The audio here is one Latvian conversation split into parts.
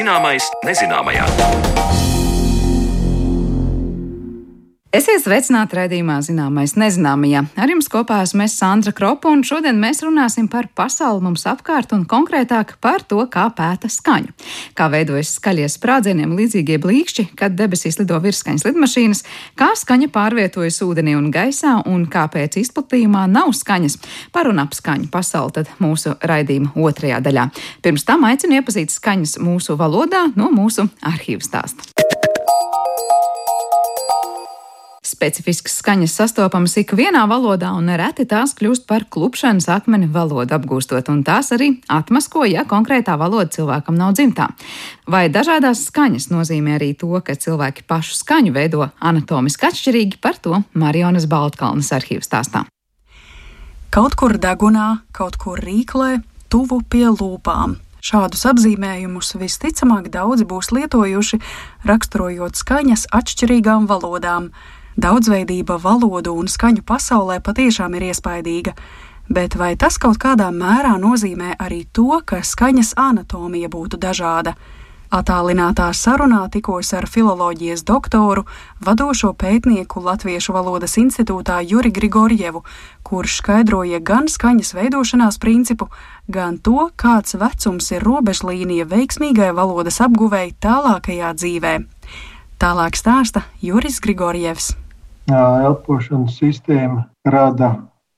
Zināmais nezināmajā. Esiet sveicināti raidījumā Zināmais nezināmajā. Ar jums kopā esmu es Sandra Kropa, un šodien mēs runāsim par pasauli mums apkārt un konkrētāk par to, kā pēta skaņu. Kā veidojas skaļie sprādzieniem līdzīgie blīkšķi, kad debesīs lido virsskaņas lidmašīnas, kā skaņa pārvietojas ūdenī un gaisā, un kāpēc izplatījumā nav skaņas. Par un ap skaņu pasauli tad mūsu raidījuma otrajā daļā. Pirms tam aicinu iepazīt skaņas mūsu valodā no mūsu arhīvu stāsta. Specifiskas skaņas sastopamas ikvienā valodā, un reti tās kļūst par klupšanas akmeni valodu apgūstot, un tās arī atmasko, ja konkrētā valoda cilvēkam nav dzimtā. Vai dažādās skaņas nozīmē arī to, ka cilvēki pašu skaņu veido anatomiski atšķirīgi, par to Marionas Baltkalnas arhīvs stāstā. Kaut kur degunā, kaut kur rīklē, tuvu pie lūpām. Šādus apzīmējumus visticamāk daudzi būs lietojuši, raksturojot skaņas atšķirīgām valodām. Daudzveidība valodu un skaņu pasaulē patiešām ir iespaidīga, bet vai tas kaut kādā mērā nozīmē arī to, ka skaņas anatomija būtu dažāda? Atālinātā sarunā tikos ar filoloģijas doktoru, vadošo pētnieku Latviešu valodas institūtā Juri Grigorjevu, kurš skaidroja gan skaņas veidošanās principu, gan to, kāds vecums ir robežlīnija veiksmīgai valodas apguvēji tālākajā dzīvē. Tālāk stāsta Juris Grigorjevs elpošanas sistēma rada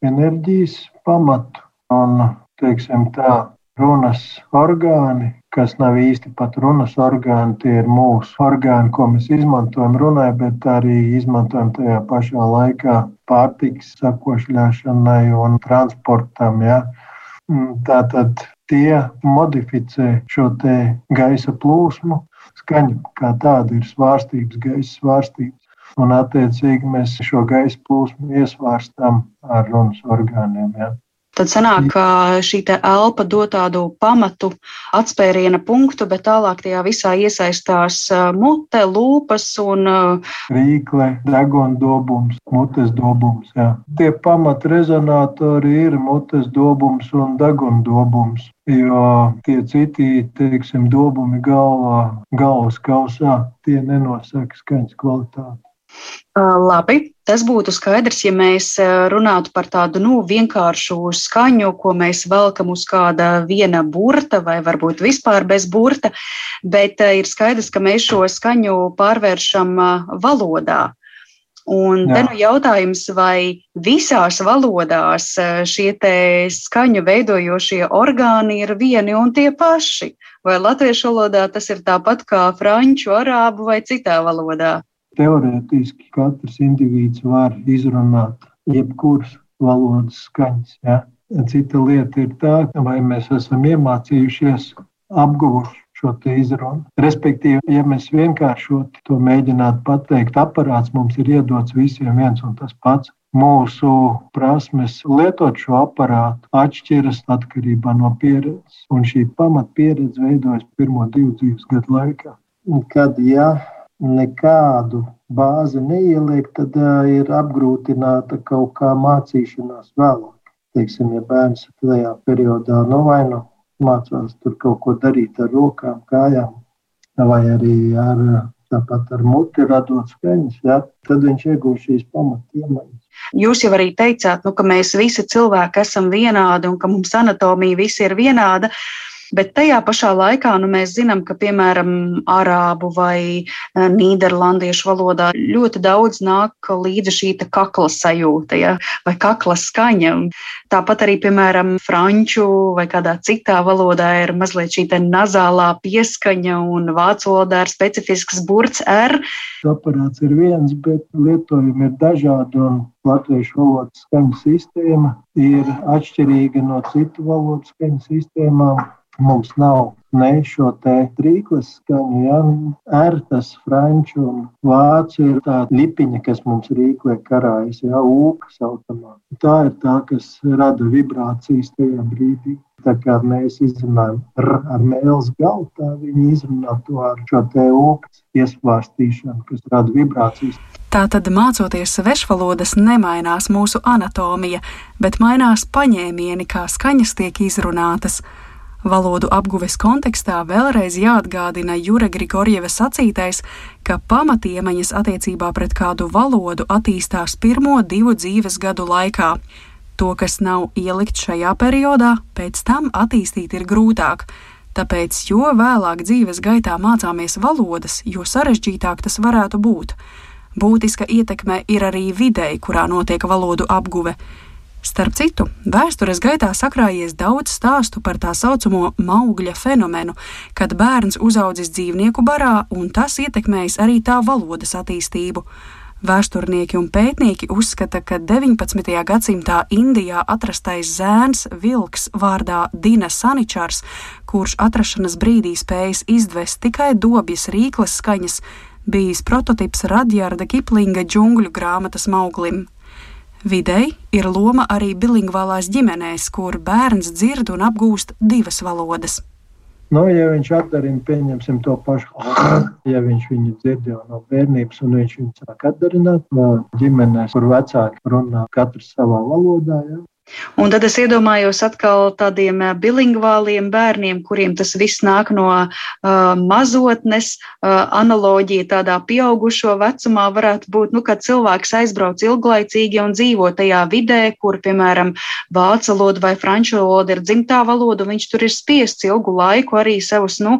enerģijas pamatu un, teiksim tā, runas orgāni, kas nav īsti pat runas orgāni, tie ir mūsu orgāni, ko mēs izmantojam runai, bet arī izmantojam tajā pašā laikā pārtiks sakošļāšanai un transportam. Ja? Tātad tie modificē šo gaisa plūsmu. Skaņa kā tāda ir svārstības, gaisa svārstības un attiecīgi mēs šo gaisa plūsmu iesvārstām ar runas orgāniem. Ja. Tad sanāk, ka šī elpa dod tādu pamatu, atspēriena punktu, bet tālāk tajā visā iesaistās mute, lūpas un rīkle, deguna dobums, mutes dobums. Jā. Tie pamat rezonatori ir mutes dobums un deguna dobums. Jo tie citi, teiksim, dobumi galvā, galvas kausā, tie nenosaka skaņas kvalitāti. Labi, tas būtu skaidrs, ja mēs runātu par tādu nu, vienkāršu skaņu, ko mēs velkam uz kāda viena burta, vai varbūt vispār bez burta, bet ir skaidrs, ka mēs šo skaņu pārvēršam valodā. Un Jā. te nu jautājums, vai visās valodās šie skaņu veidojošie orgāni ir vieni un tie paši? Vai latviešu valodā tas ir tāpat kā franču, arābu vai citā valodā? Teorētiski katrs indivīds var izrunāt jebkuras valodas skaņas. Ja? Cita lieta ir tā, vai mēs esam iemācījušies, apguvuši šo izrunu. Respektīvi, ja mēs vienkāršot to mēģinātu pateikt, aparāts mums ir iedots visiem viens un tas pats. Mūsu prasmes lietot šo aparātu atšķiras atkarībā no pieredzes, un šī pamatpieredze veidojas pirmo divu dzīves gadu laikā. Kad ja nekādu bāzi neieliek, tad uh, ir apgrūtināta kaut kā mācīšanās vēlāk. Teiksim, ja bērns tajā periodā nu, vai nu mācās tur kaut ko darīt ar rokām, kājām, vai arī ar, tāpat ar muti radot skaņas, ja, tad viņš iegūst šīs pamatiemaņas. Jūs jau arī teicāt, nu, ka mēs visi cilvēki esam vienādi un ka mums anatomija visi ir vienāda. Bet tajā pašā laikā nu, mēs zinām, ka piemēram arābu vai eh, nīderlandiešu valodā ļoti daudz nāk līdzi šī kakla sajūta ja, vai kakla skaņa. Tāpat arī, piemēram, franču vai kādā citā valodā ir mazliet šī nazālā pieskaņa un vācu valodā ir specifisks burts R. Aparāts ir viens, bet lietojumi ir dažādi. Latviešu valodas skaņu sistēma ir atšķirīga no citu valodu skaņu sistēmām. Mums nav ne šo te trīklas skaņu, ja R, tas franču un vācu ir tā lipiņa, kas mums rīklē karājas, ja ūka saucamā. Tā ir tā, kas rada vibrācijas tajā brīdī. Tā kā mēs izrunājam R ar mēles galu, tā viņi izrunā to ar šo te ūkas iesvārstīšanu, kas rada vibrācijas. Tātad, mācoties svešvalodas, nemainās mūsu anatomija, bet mainās paņēmieni, kā skaņas tiek izrunātas. Valodu apguves kontekstā vēlreiz jāatgādina Jura Grigorjeva sacītais, ka pamatiemaņas attiecībā pret kādu valodu attīstās pirmo divu dzīves gadu laikā. To, kas nav ielikt šajā periodā, pēc tam attīstīt ir grūtāk. Tāpēc, jo vēlāk dzīves gaitā mācāmies valodas, jo sarežģītāk tas varētu būt. Būtiska ietekme ir arī videi, kurā notiek valodu apguve. Starp citu, vēstures gaitā sakrājies daudz stāstu par tā saucamo maugļa fenomenu, kad bērns uzaudzis dzīvnieku barā un tas ietekmējis arī tā valodas attīstību. Vēsturnieki un pētnieki uzskata, ka 19. gadsimtā Indijā atrastais zēns vilks vārdā Dina Saničars, kurš atrašanās brīdī spējas izdvest tikai dobjas rīkles skaņas, bijis prototyps Radjārda Kiplinga džungļu grāmatas mauglim. Videi ir loma arī bilingvālās ģimenēs, kur bērns dzird un apgūst divas valodas. Nu, ja viņš atdarina, pieņemsim to pašu, ja viņš viņu dzird jau no bērnības, un viņš viņu sāk atdarināt no ģimenēs, kur vecāki runā katrs savā valodā, ja, Un tad es iedomājos atkal tādiem eh, bilingvāliem bērniem, kuriem tas viss nāk no uh, mazotnes, uh, analoģija tādā pieaugušo vecumā varētu būt, nu, kad cilvēks aizbrauc ilglaicīgi un dzīvo tajā vidē, kur, piemēram, vācu valoda vai franču valoda ir dzimtā valoda, un viņš tur ir spiests ilgu laiku arī savus, nu,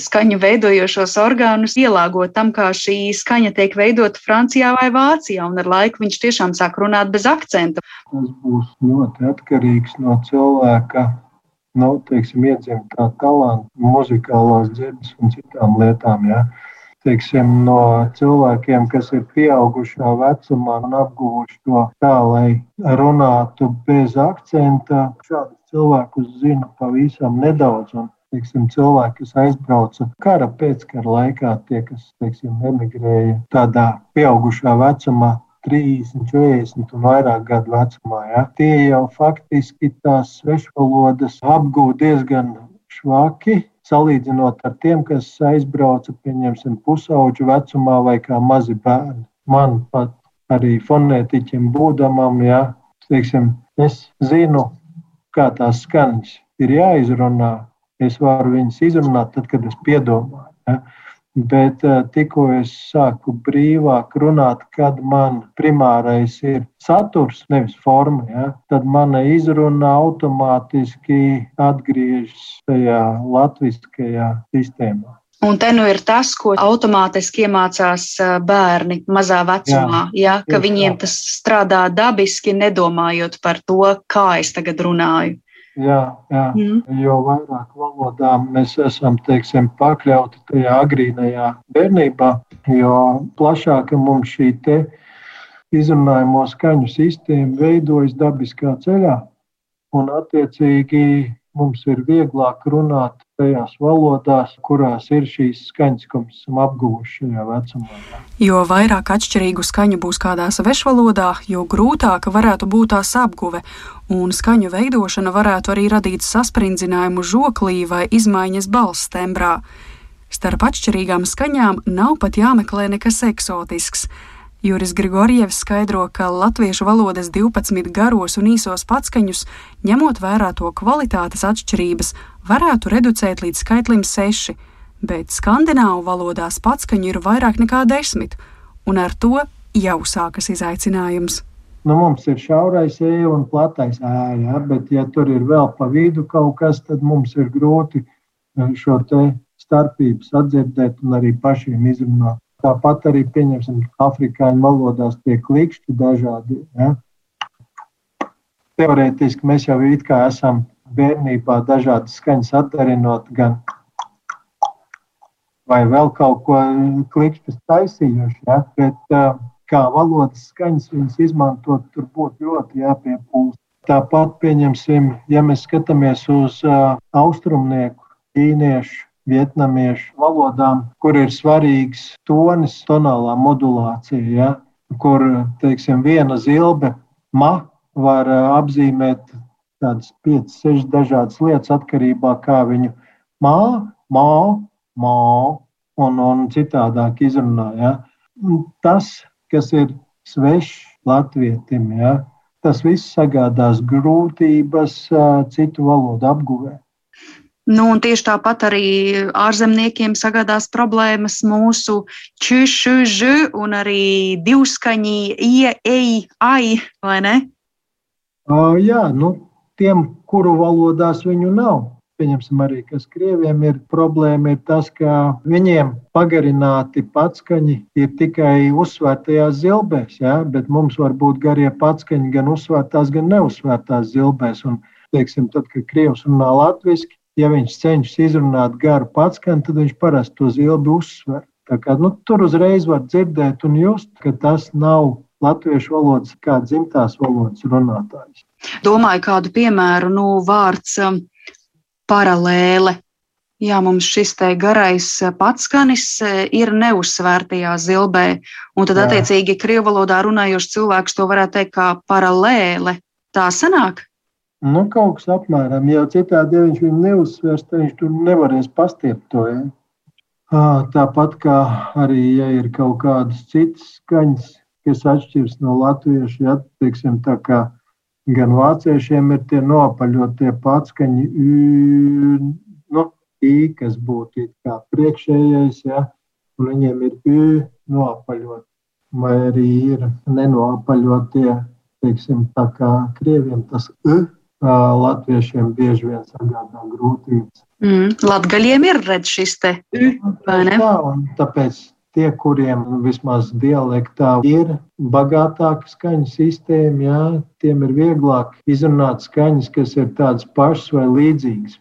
skaņu veidojošos orgānus ielāgot tam, kā šī skaņa tiek veidota Francijā vai Vācijā, un ar laiku viņš tiešām sāk runāt bez akcentu. Tas būs ļoti atkarīgs no cilvēka nu, teiksim, iedzimtā talanta, muzikālās dzirdes un citām lietām. Ja. Teiksim, no cilvēkiem, kas ir pieaugušā vecumā un apguvuši to tā, lai runātu bez akcenta, šādus cilvēkus zinu pavisam nedaudz. Un, teiksim, cilvēki, kas aizbrauca kara pēckara laikā, tie, kas teiksim, emigrēja tādā pieaugušā vecumā, 30, 40 un vairāk gadu vecumā. Ja? Tie jau faktiski tās svešvalodas apgūst diezgan švaki. Salīdzinot ar tiem, kas aizbrauca, pieņemsim, pusauģu vecumā vai kā mazi bērni. Man pat arī fonētiķim būdamam, ja, teiksim, es zinu, kā tās skaņas ir jāizrunā. Es varu viņas izrunāt tad, kad es piedomāju. Ja. Bet eh, tikko es sāku brīvāk runāt, kad man primārais ir saturs, nevis forma, ja, tad mana izruna automātiski atgriežas tajā latviskajā sistēmā. Un te nu ir tas, ko automātiski iemācās eh, bērni mazā vecumā, jā, ja, ka viņiem tas strādā dabiski, nedomājot par to, kā es tagad runāju. Jā, jā. Mm. jo vairāk valodām mēs esam teiksim, pakļauti tajā agrīnajā bērnībā, jo plašāka mums šī izrunājamo skaņu sistēma veidojas dabiskā ceļā. Un, attiecīgi, mums ir vieglāk runāt tajās valodās, kurās ir šīs skaņas, ko mēs esam apguvuši šajā vecumā. Jo vairāk atšķirīgu skaņu būs kādā svešvalodā, jo grūtāka varētu būt tās apguve, un skaņu veidošana varētu arī radīt sasprindzinājumu žoklī vai izmaiņas balss tembrā. Starp atšķirīgām skaņām nav pat jāmeklē nekas eksotisks. Juris Grigorjevs skaidro, ka latviešu valodas 12 garos un īsos patskaņus, ņemot vērā to kvalitātes atšķirības, varētu reducēt līdz skaitlim 6, bet skandināvu valodās patskaņu ir vairāk nekā 10, un ar to jau sākas izaicinājums. Nu, mums ir šaurais eja un platais ēja, ja, bet, ja tur ir vēl pa vidu kaut kas, tad mums ir grūti eh, šo starpību sadzirdēt un arī pašiem izrunāt. Tāpat arī, pieņemsim, afrikāņu valodās tie klikšķi dažādi. Ja? Teorētiski mēs jau it kā esam bērnībā dažādas skaņas atdarinot, gan vai vēl kaut ko klikšķis taisījuši. Ja? Bet kā valodas skaņas viņas izmantot, tur būtu ļoti jāpiepūst. Tāpat, pieņemsim, ja mēs skatāmies uz uh, austrumnieku, ķīniešu, vietnamiešu valodām, kur ir svarīgs tonis, tonālā modulācija, ja, kur teiksim, viena zilbe, ma, var apzīmēt tādas 5, 6 dažādas lietas atkarībā no kā viņu mā, mā, mā un, un citādāk izrunā. Ja. Tas, kas ir svešs latvietim, ja, tas viss sagādās grūtības citu valodu apguvē. Nu, tieši tāpat arī ārzemniekiem sagādās problēmas mūsu čūšu un arī divskaņi, ie, ei, ai, vai ne? Uh, jā, nu, tiem, kuru valodās viņu nav. Pieņemsim arī, kas krieviem ir problēma, ir tas, ka viņiem pagarināti patskaņi ir tikai uzsvērtajās zilbēs, ja? bet mums var būt garie patskaņi gan uzsvērtās, gan neuzsvērtās zilbēs. Un, teiksim, tad, kad krievs runā latviešu, ja viņš cenšas izrunāt garu patskani, tad viņš parasti to zilbi uzsver. Tā kā, nu, tur uzreiz var dzirdēt un just, ka tas nav latviešu valodas, kā dzimtās valodas runātājs. Domāju, kādu piemēru, nu, vārds um, paralēle. Jā, mums šis te garais patskanis uh, ir neuzsvērtajā zilbē, un tad, Jā. attiecīgi, krievu valodā runājošs cilvēks to varētu teikt kā paralēle. Tā sanāk? Nu, kaut kas apmēram, jau citādi, ja viņš viņu neuzsvers, tad viņš tur nevarēs pastiept to. Ja? Tāpat kā arī, ja ir kaut kādas citas skaņas, kas atšķiras no latviešu, ja, teiksim, tā kā gan vāciešiem ir tie nopaļotie patskaņi, nu, i, kas būtu kā priekšējais, ja, un viņiem ir ü nopaļot, vai arī ir nenopaļotie, teiksim, tā kā krieviem tas ü latviešiem bieži vien sagādā grūtības. Mm, Latgaļiem ir redz šis te, vai ne? Tā, un tāpēc tie, kuriem vismaz dialektā ir bagātāka skaņu sistēma, jā, tiem ir vieglāk izrunāt skaņas, kas ir tādas pašas vai līdzīgas.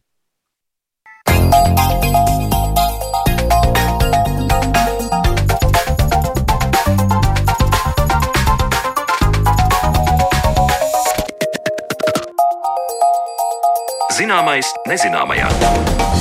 Zināmais nezināmajā.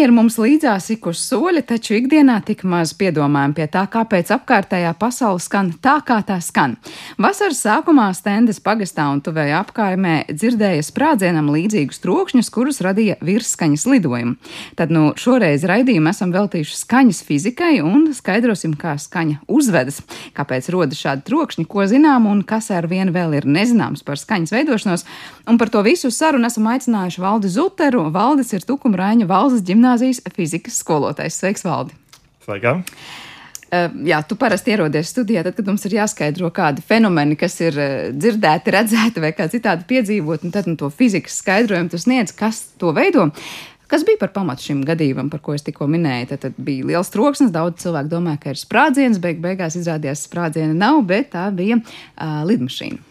Skaņa ir mums līdzās ik uz soļa, taču ikdienā tik maz piedomājam pie tā, kāpēc apkārtējā pasaule skan tā, kā tā skan. Vasaras sākumā stendes pagastā un tuvējā apkaimē dzirdēja sprādzienam līdzīgus trokšņus, kurus radīja virsskaņas lidojumu. Tad nu šoreiz raidījumu esam veltījuši skaņas fizikai un skaidrosim, kā skaņa uzvedas, kāpēc rodas šādi trokšņi, ko zinām un kas ar vienu vēl ir nezināms par skaņas veidošanos. Un par to visu sarunu esam aicinājuši Valdi Zuteru. Valdis ir Tukumraiņa valsts gimnāzijas fizikas skolotājs. Sveiks, Valdi! Sveika! Jā, tu parasti ierodies studijā, tad, kad mums ir jāskaidro kādi fenomeni, kas ir uh, dzirdēti, redzēti vai kā citādi piedzīvot, un tad un to fizikas skaidrojumu tu sniedz, kas to veido. Kas bija par pamatu šim gadījumam, par ko es tikko minēju? Tad, tad bija liels troksnis, daudz cilvēku domāja, ka ir sprādziens, beig beigās izrādījās, ka sprādziena nav, bet tā bija uh, lidmašīna.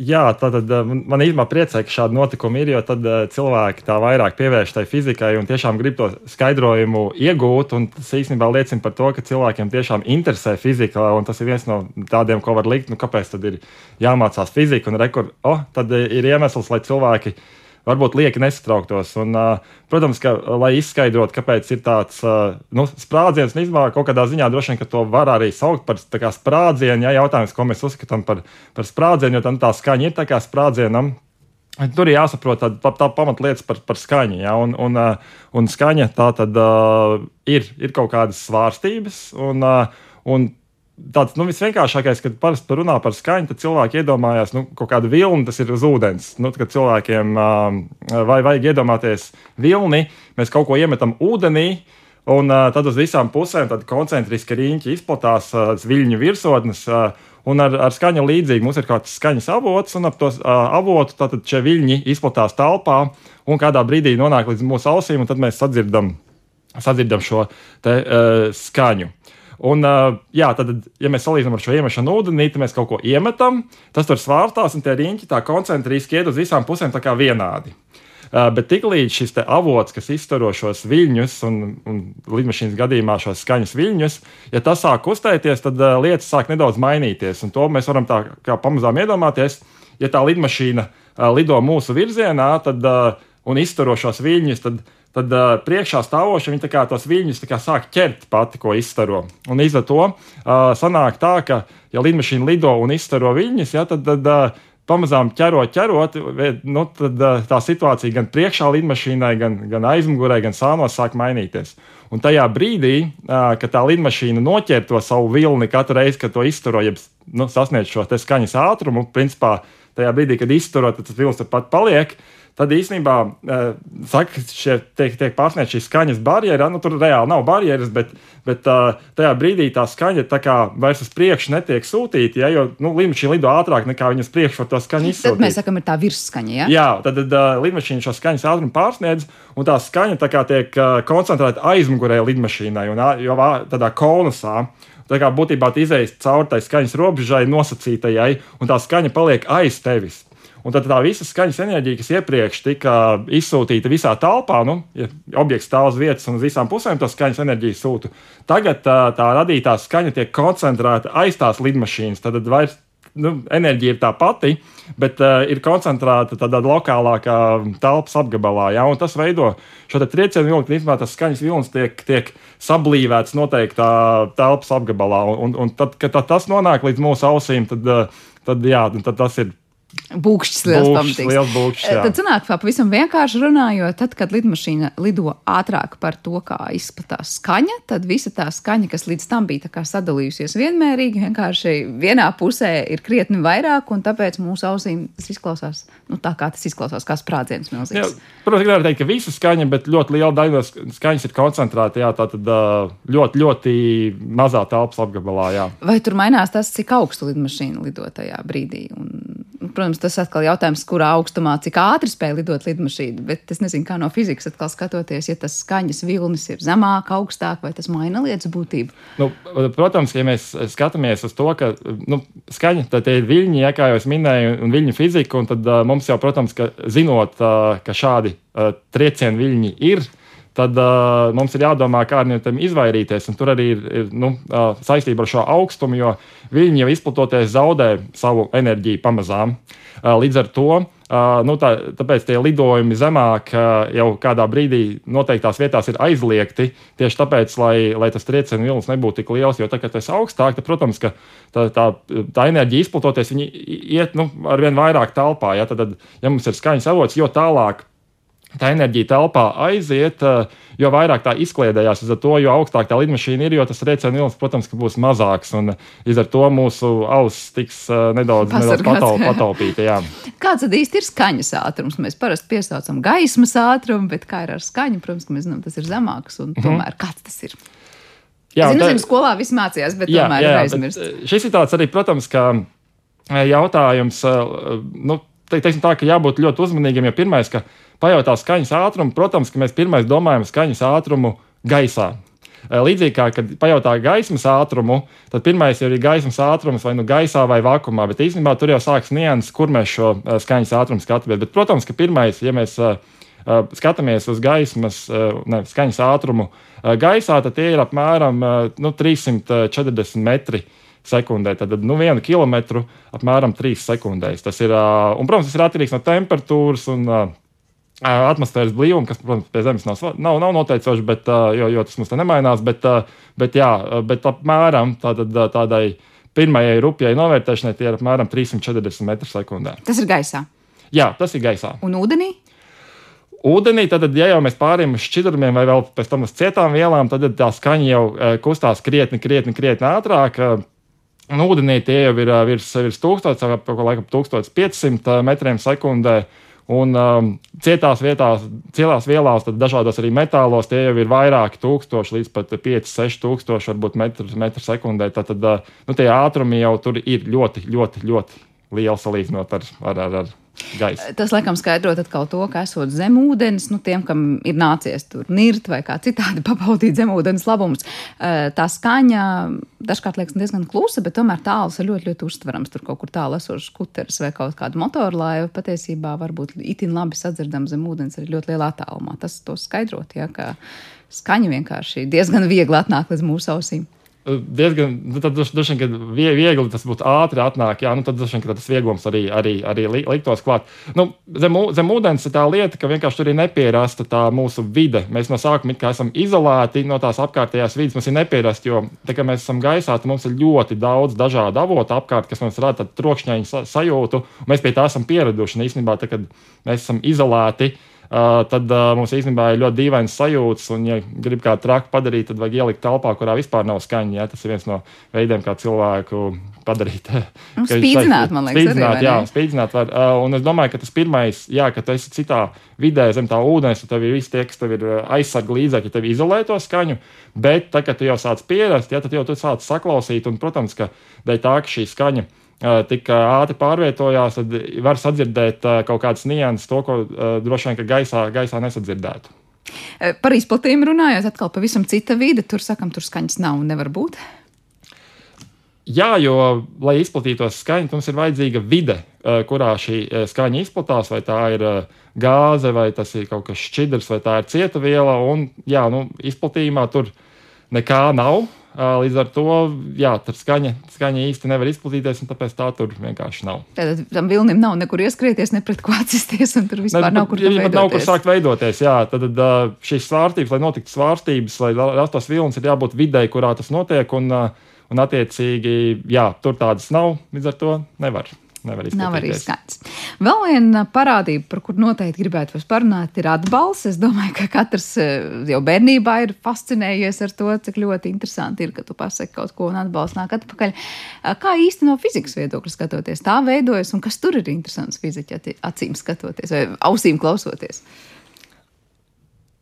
Jā, tad eh, man īstenībā priecē, ka šādi notikumi ir, jo tad uh, cilvēki tā vairāk pievērš tai fizikai un tiešām grib to skaidrojumu iegūt. Tas īstenībā liecina par to, ka cilvēkiem tiešām interesē fizika, un tas ir viens no tādiem, ko var likt, nu, kāpēc tad ir jāmācās fizika, un rekur, oh, tad ir iemesls, lai cilvēki varbūt lieki nesatrauktos. Un, protams, ka, lai izskaidrotu, kāpēc ir tāds nu, sprādziens, un īstenībā kaut kādā ziņā droši vien to var arī saukt par sprādzienu. Ja, jautājums, ko mēs uzskatām par, par sprādzienu, jo tā, tā skaņa ir tā kā sprādzienam. Tur ir jāsaprot tā, tā pamatlietas par, par skaņu. Ja, un, un, un skaņa tā tad uh, ir, ir kaut kādas svārstības. Un, uh, un tāds nu, visvienkāršākais, kad parasti runā par skaņu, tad cilvēki iedomājās nu, kaut kādu vilni, tas ir uz ūdens. Nu, kad cilvēkiem uh, vai vajag iedomāties vilni, mēs kaut ko iemetam ūdenī. Un uh, tad uz visām pusēm koncentriski riņķi izplatās uh, viļņu virsotnes, uh, un ar, ar skaņu līdzīgi mums ir kāds skaņas avots, un ap to uh, avotu tātad šie viļņi izplatās telpā, un kādā brīdī nonāk līdz mūsu ausīm, un tad mēs sadzirdam, sadzirdam šo te, uh, skaņu. Un, jā, tad, ja mēs salīdzinām ar šo iemešanu ūdenī, tad mēs kaut ko iemetam, tas tur svārstās, un tie riņķi tā koncentriski iet uz visām pusēm tā kā vienādi. Bet tiklīdz šis avots, kas izstaro šos viļņus, un, un lidmašīnas gadījumā šos skaņas viļņus, ja tas sāk kustēties, tad lietas sāk nedaudz mainīties. Un to mēs varam tā kā pamazām iedomāties. Ja tā lidmašīna uh, lido mūsu virzienā tad, un izstaro šos viļņus, tad tad uh, priekšā stāvoša viņa kā, tos viļņus sāk ķert pati, ko izstaro. Un līdz ar to uh, sanāk tā, ka, ja lidmašīna lido un izstaro viļņus, ja, tad, tad uh, pamazām ķerot, ķerot, nu, tad uh, tā situācija gan priekšā lidmašīnai, gan, gan aizmugurē, gan sānos sāk mainīties. Un tajā brīdī, uh, kad tā lidmašīna noķer to savu vilni katru reizi, kad to izstaro, jeb nu, sasniedz šo skaņas ātrumu, principā tajā brīdī, kad izturot, tad tas vilnis pat paliek. Tad īsnībā uh, saka, ka šie tiek, tiek pārsniegta šī skaņas barjera. Nu, tur reāli nav barjeras, bet, bet uh, tajā brīdī tā skaņa tā kā vairs uz priekšu netiek sūtīta, ja, jo nu, lidmašīna lido ātrāk nekā viņas priekšu var to skaņu izsūtīt. Tad mēs sakām, ir tā virsskaņa. Ja? Jā, tad, tad uh, lidmašīna šo skaņas ātrumu pārsniedz, un tā skaņa tā kā tiek koncentrēta aizmugurē un, jo tādā konusā. Tā kā būtībā izējas cauri tai skaņas robežai nosacītajai, un tā skaņa paliek aiz tevis. Un tad tā visa skaņas enerģija, kas iepriekš tika izsūtīta visā telpā, nu, ja objekts stāv uz vietas un uz visām pusēm to skaņas enerģiju sūta, tagad tā, tā radītā skaņa tiek koncentrēta aiz tās lidmašīnas. Tad vairs nu, enerģija ir tā pati, bet uh, ir koncentrēta tādā lokālākā telpas apgabalā. Ja, tas veido šo triecienu vilni, kad tas skaņas vilnis tiek, tiek sablīvēts noteiktā telpas apgabalā. Un, un tad, kad tas nonāk līdz mūsu ausīm, tad, uh, tad, jā, tad tas ir Būkšķis liels pamatīgs. Liels būkšķis, jā. tad sanāk, pavisam vienkārši runājot, tad, kad lidmašīna lido ātrāk par to, kā izplatās skaņa, tad visa tā skaņa, kas līdz tam bija sadalījusies vienmērīgi, vienkārši vienā pusē ir krietni vairāk, un tāpēc mūsu ausīm tas izklausās nu, tā, kā tas izklausās, kā sprādziens milzīgs. Jā, protams, nevar teikt, ka visa skaņa, bet ļoti liela daļa no skaņas ir koncentrēta, jā, tā tad ļoti, ļoti mazā telpas apgabalā, jā. Vai tur mainās tas, cik augstu lidmašīna lido tajā brīdī? Un Protams, tas atkal jautājums, kurā augstumā, cik ātri spēj lidot lidmašīna. Bet es nezinu, kā no fizikas atkal skatoties, ja tas skaņas vilnis ir zemāk, augstāk, vai tas maina lietas būtību. Nu, protams, ja mēs skatāmies uz to, ka nu, skaņa tad ir viļņi, ja, kā jau es minēju, un viļņu fizika, un tad uh, mums jau, protams, ka zinot, uh, ka šādi uh, triecienu viļņi ir, tad uh, mums ir jādomā, kā no tiem izvairīties. Un tur arī ir, ir nu, uh, saistība ar šo augstumu, jo viņi jau izplatoties zaudē savu enerģiju pamazām. Uh, līdz ar to Uh, nu, tā, tāpēc tie lidojumi zemāk uh, jau kādā brīdī noteiktās vietās ir aizliegti. Tieši tāpēc, lai, lai tas triecienu vilnis nebūtu tik liels, jo tagad, tas augstāk, tad, protams, tā, tā, tā enerģija izplatoties, viņi iet nu, ar vien vairāk telpā. Ja, tad, ja mums ir skaņas avots, jo tālāk tā enerģija telpā aiziet, eh, jo vairāk tā izkliedējās. To, jo augstāk tā lidmašīna ir, jo tas rēcienu ilgs, protams, būs mazāks. Un līdz ar to mūsu auss tiks eh, nedaudz, nedaudz patal, pataupīta. Jā. Kāds tad īsti ir skaņas ātrums? Mēs parasti piesaucam gaismas ātrumu, bet kā ir ar skaņu? Protams, ka mēs zinām, tas ir zemāks. Un mhm. tomēr kāds tas ir? Jā, es nezinu, tā... skolā viss mācījās, bet jā, tomēr jā, ir aizmirsts. Eh, šis ir tāds arī, protams, kā jautājums. Nu, te, teiksim tā, ka jābūt ļoti uzmanīgiem, jo pirmais, ka pajautā skaņas ātrumu, protams, ka mēs pirmais domājam skaņas ātrumu gaisā. Līdzīgi kā, kad pajautā gaismas ātrumu, tad pirmais ir gaismas ātrums vai nu gaisā vai vakumā, bet īstenībā tur jau sākas nianses, kur mēs šo skaņas ātrumu skatāmies. Bet, protams, ka pirmais, ja mēs skatāmies uz gaismas, ne, skaņas ātrumu gaisā, tad tie ir apmēram nu, 340 metri sekundē. Tad nu, vienu kilometru apmēram 3 sekundēs. Tas ir, un, protams, tas ir atkarīgs no temperatūras un atmosfēras blīvuma, kas, protams, pie Zemes nav, nav, nav noteicoši, bet, jo, jo tas mums te nemainās. Bet, bet, jā, bet apmēram tātad, tādai pirmajai rupjai novērtēšanai tie ir apmēram 340 m2. Tas ir gaisā. Jā, tas ir gaisā. Un ūdenī? Ūdenī, tad, ja jau mēs pārējām uz šķidrumiem vai vēl pēc tam uz cietām vielām, tad tā skaņa jau kustās krietni, krietni, krietni ātrāk. Un ūdenī tie jau ir virs, virs 1000, apmēram 1500 metriem sekundē. Uh, Un um, cietās vietās, cietās vielās, tad dažādos arī metālos tie jau ir vairāki tūkstoši, līdz pat 5, 6 tūkstoši, metru, metru sekundē. Tad, tad uh, nu, tie ātrumi jau tur ir ļoti, ļoti, ļoti lieli salīdzinot ar, ar, ar, ar gaisa. Tas, laikam, skaidrot atkal to, ka esot zem ūdens, nu, tiem, kam ir nācies tur nirt vai kā citādi pabaudīt zem ūdens labumus, eh, tā skaņa dažkārt liekas diezgan klusa, bet tomēr tāls ir ļoti, ļoti uztverams. Tur kaut kur tālu esošs kuteris vai kaut kāda motorlaiva patiesībā var būt itin labi sadzirdama zem ūdens arī ļoti lielā attālumā. Tas to skaidrot, ja, ka skaņa vienkārši diezgan viegli atnāk līdz mūsu ausīm diezgan, nu, droši vien, ka viegli tas būtu ātri atnāk, jā, nu, tad droši vien, tas vieglums arī, arī, arī liktos klāt. Nu, zem, zem ūdens ir tā lieta, ka vienkārši tur ir nepierasta tā mūsu vide. Mēs no sākuma esam izolēti no tās apkārtējās vidas, mums ir nepierasta, jo, tā kā mēs esam gaisā, tad mums ir ļoti daudz dažādu avotu apkārt, kas mums rada trokšņainu sajūtu, mēs pie tā esam pieraduši. Īstenībā, tā, kad mēs esam izolēti, Uh, tad uh, mums īstenībā ir ļoti dīvains sajūts, un, ja grib kā traku padarīt, tad vajag ielikt telpā, kurā vispār nav skaņa. Ja? Tas ir viens no veidiem, kā cilvēku padarīt. Nu, spīdzināt, man liekas, spīdzināt, arī, jā, spīdzināt var. Uh, un es domāju, ka tas pirmais, jā, ka tu esi citā vidē zem tā ūdens, tad tev ir visi tie, kas tev ir aizsarga līdzekļi, tev izolē to skaņu, bet tad, kad tu jau sāc pierast, ja, tad jau tu sāc saklausīt, un, protams, ka dēļ tā, ka šī skaņa tik ātri pārvietojās, tad var sadzirdēt kaut kādas nianses, to, ko droši vien gaisā, gaisā nesadzirdētu. Par izplatījumu runājot, atkal pavisam cita vide. Tur sakam, tur skaņas nav un nevar būt. Jā, jo, lai izplatītos skaņa, mums ir vajadzīga vide, kurā šī skaņa izplatās. Vai tā ir gāze, vai tas ir kaut kas šķidrs, vai tā ir cieta viela. Un, jā, nu, izplatījumā tur nekā nav. Līdz ar to jā, skaņa, skaņa īsti nevar izplatīties, un tāpēc tā tur vienkārši nav. Tad tam vilnim nav nekur ieskrieties, ne pret ko atsisties, un tur vispār ne, nav kur veidoties. Nav kur sākt veidoties, jā. Tad, tad šīs svārstības, lai notiktu svārstības, lai rastos vilnis, ir jābūt videi, kurā tas notiek, un, un attiecīgi, jā, tur tādas nav, līdz ar to nevar. Nav arī skaņas. Vēl viena parādība, par kuru noteikti gribētu jūs parunāt, ir atbalsts. Es domāju, ka katrs eh, jau bērnībā ir fascinējies ar to, cik ļoti interesanti ir, ka tu pasaki kaut ko un atbalsts nāk atpakaļ. Eh, kā īsti no fizikas viedokļa skatoties, tā veidojas un kas tur ir interesants fiziķa acīm skatoties vai ausīm klausoties?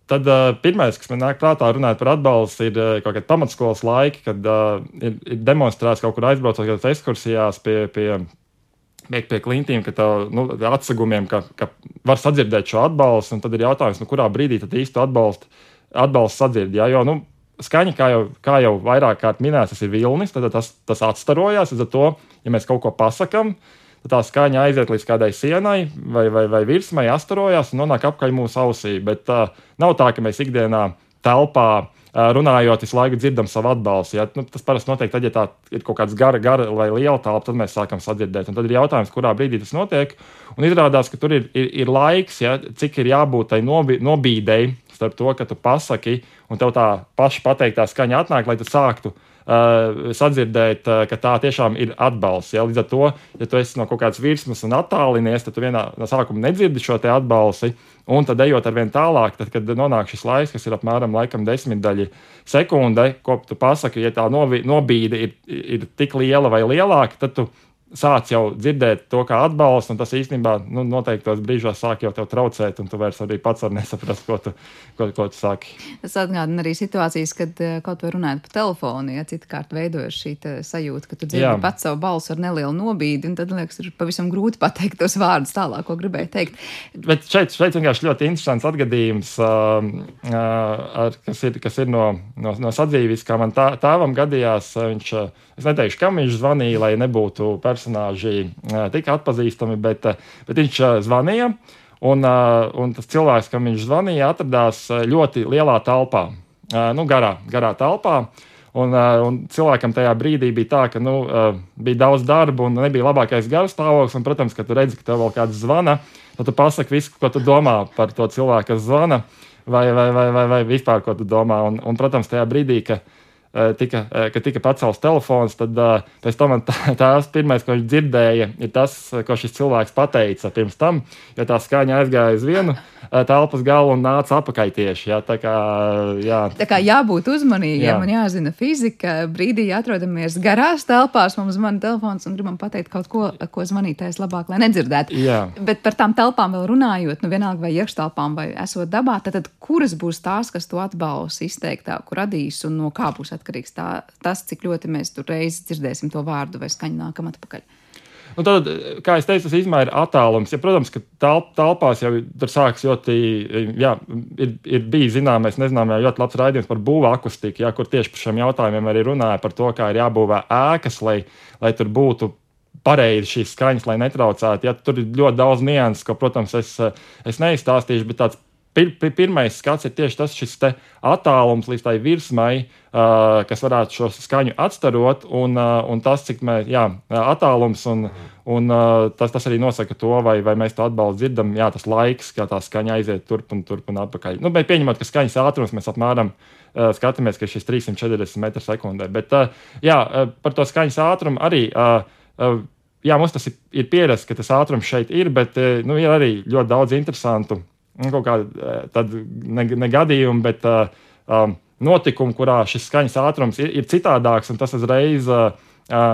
Tad uh, pirmais, kas man nāk prātā, runājot par atbalstu, ir uh, kaut kāda pamatskolas laika, kad uh, ir, ir demonstrēts kaut kur aizbraucot kādās ekskursijās pie, pie biegt pie klintīm, ka tā, nu, atsegumiem, ka, ka var sadzirdēt šo atbalstu, un tad ir jautājums, nu, kurā brīdī tad īsti atbalstu, atbalstu sadzird. Ja? Jo, nu, skaņa, kā jau, kā jau vairāk kārt minēts, tas ir vilnis, tad tas, tas atstarojās. Līdz ar to, ja mēs kaut ko pasakām, tad tā skaņa aiziet līdz kādai sienai vai, vai, vai virsmai, astarojās un nonāk apkaļ mūsu ausī. Bet uh, nav tā, ka mēs ikdienā telpā runājot, visu laiku dzirdam savu atbalstu. Ja? Nu, tas parasti notiek tad, ja tā ir kaut kāda gara, gara vai liela telpa, tad mēs sākam sadzirdēt. Un tad ir jautājums, kurā brīdī tas notiek. Un izrādās, ka tur ir, ir, ir laiks, ja? cik ir jābūt tai nobi, nobīdēji starp to, ka tu pasaki, un tev tā paša pateiktā skaņa atnāk, lai tu sāktu sadzirdēt, uh, ka tā tiešām ir atbalsts. Ja? Līdz ar to, ja tu esi no kaut kādas virsmas un attālinies, tad tu vienā no sākuma nedzirdi šo atbalstu. Un tad, ejot ar vien tālāk, tad, kad nonāk šis laiks, kas ir apmēram desmitdaļa sekunde, ko tu pasaki, ja tā nobīde ir, ir tik liela vai lielāka, tad tu sāc jau dzirdēt to kā atbalstu, un tas īstenībā nu, noteiktos brīžos sāk jau traucēt, un tu vairs arī pats vari nesaprast, ko tu, ko, ko tu saki. Tas atgādina arī situācijas, kad eh, kaut vai runājot pa telefonu, ja citkārt veidojas šī sajūta, ka tu dzirdi Jā. pats savu balsu ar nelielu nobīdi, un tad, liekas, ir pavisam grūti pateikt tos vārdus tālāk, ko gribēju teikt. Bet šeit, šeit vienkārši ļoti interesants atgadījums, uh, uh, ar, kas, ir, kas ir no, no, no sadzīves, kā man tā, tāvam gadījās, viņš, es neteikšu, kam viņš zvanīja, lai nebūtu personāži tik atpazīstami, bet, bet viņš zvanīja. Un, un tas cilvēks, kam viņš zvanīja, atradās ļoti lielā telpā, nu, garā, garā telpā. Un, un cilvēkam tajā brīdī bija tā, ka nu, bija daudz darba un nebija labākais garstāvoklis. Un, protams, ka tu redzi, ka tev vēl kāds zvana, tad tu pasaki visu, ko tu domā par to cilvēku, kas zvana, vai, vai, vai, vai, vai vispār ko tu domā. Un, un protams, tajā brīdī, kad Eh, tika, eh, kad tika pacelts telefons, tad uh, pēc tam tā, tās pirmais, ko viņš dzirdēja, ir tas, ko šis cilvēks pateica pirms tam, jo tā skaņa aizgāja uz vienu telpas galu un nāca apakaļ tieši. Jā, tā, kā, jā. tā kā jābūt uzmanīgiem jā. un jāzina fizika. Brīdī, atrodamies garās telpās, mums zvana telefons un gribam pateikt kaut ko, ko zvanītājs labāk, lai nedzirdētu. Jā. Bet par tām telpām vēl runājot, nu vienalga vai iekštelpām vai esot dabā, tad, tad kuras būs tās, kas to atbalstu izteiktāku radīs un no kā būs atkarīgs tā, tas, cik ļoti mēs tur reizi dzirdēsim to vārdu vai skaņu nākam atpakaļ. Un tad, kā jau teicu, tas izmēra attālums. Ja, protams, ka telp, telpās jau tur sākas ļoti, jā, ir, ir bijis zināmais, nezināmais, ļoti labs raidījums par būvā akustiku, jā, kur tieši par šiem jautājumiem arī runāja par to, kā ir jābūvē ēkas, lai, lai tur būtu pareizi šīs skaņas, lai netraucētu. Ja, tur ir ļoti daudz nianses, ko, protams, es, es neizstāstīšu, bet tāds pir, pir, pirmais skats ir tieši tas attālums līdz tai virsmai, uh, kas varētu šo skaņu atstarot, un, uh, un tas, cik mēs, jā, attālums, un, un uh, tas, tas arī nosaka to, vai, vai mēs to atbalstu dzirdam, jā, tas laiks, kā tā skaņa aiziet turp un turp un atpakaļ. Nu, bet pieņemot, ka skaņas ātrums mēs apmēram uh, skatāmies, ka šis 340 m2. Bet, uh, jā, uh, par to skaņas ātrumu arī. Uh, uh, Jā, mums tas ir, ir pierasts, ka tas ātrums šeit ir, bet nu, ir arī ļoti daudz interesantu kaut kāda tāda ne, ne gadījuma, bet uh, um, notikuma, kurā šis skaņas ātrums ir, ir citādāks, un tas uzreiz uh,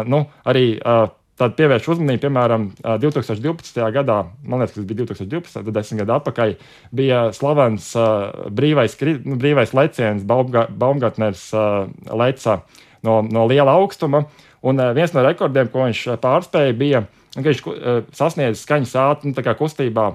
nu, arī. Uh, Tad pievērš uzmanību, piemēram, 2012. gadā, man liekas, tas bija 2012. gada, desmit gadu atpakaļ, bija slavens uh, brīvais, nu, brīvais leciens, Baumgartners uh, leca no, no liela augstuma. Un uh, viens no rekordiem, ko viņš pārspēja, bija, ka viņš uh, sasniedz skaņas ātrumu, nu, kustībā,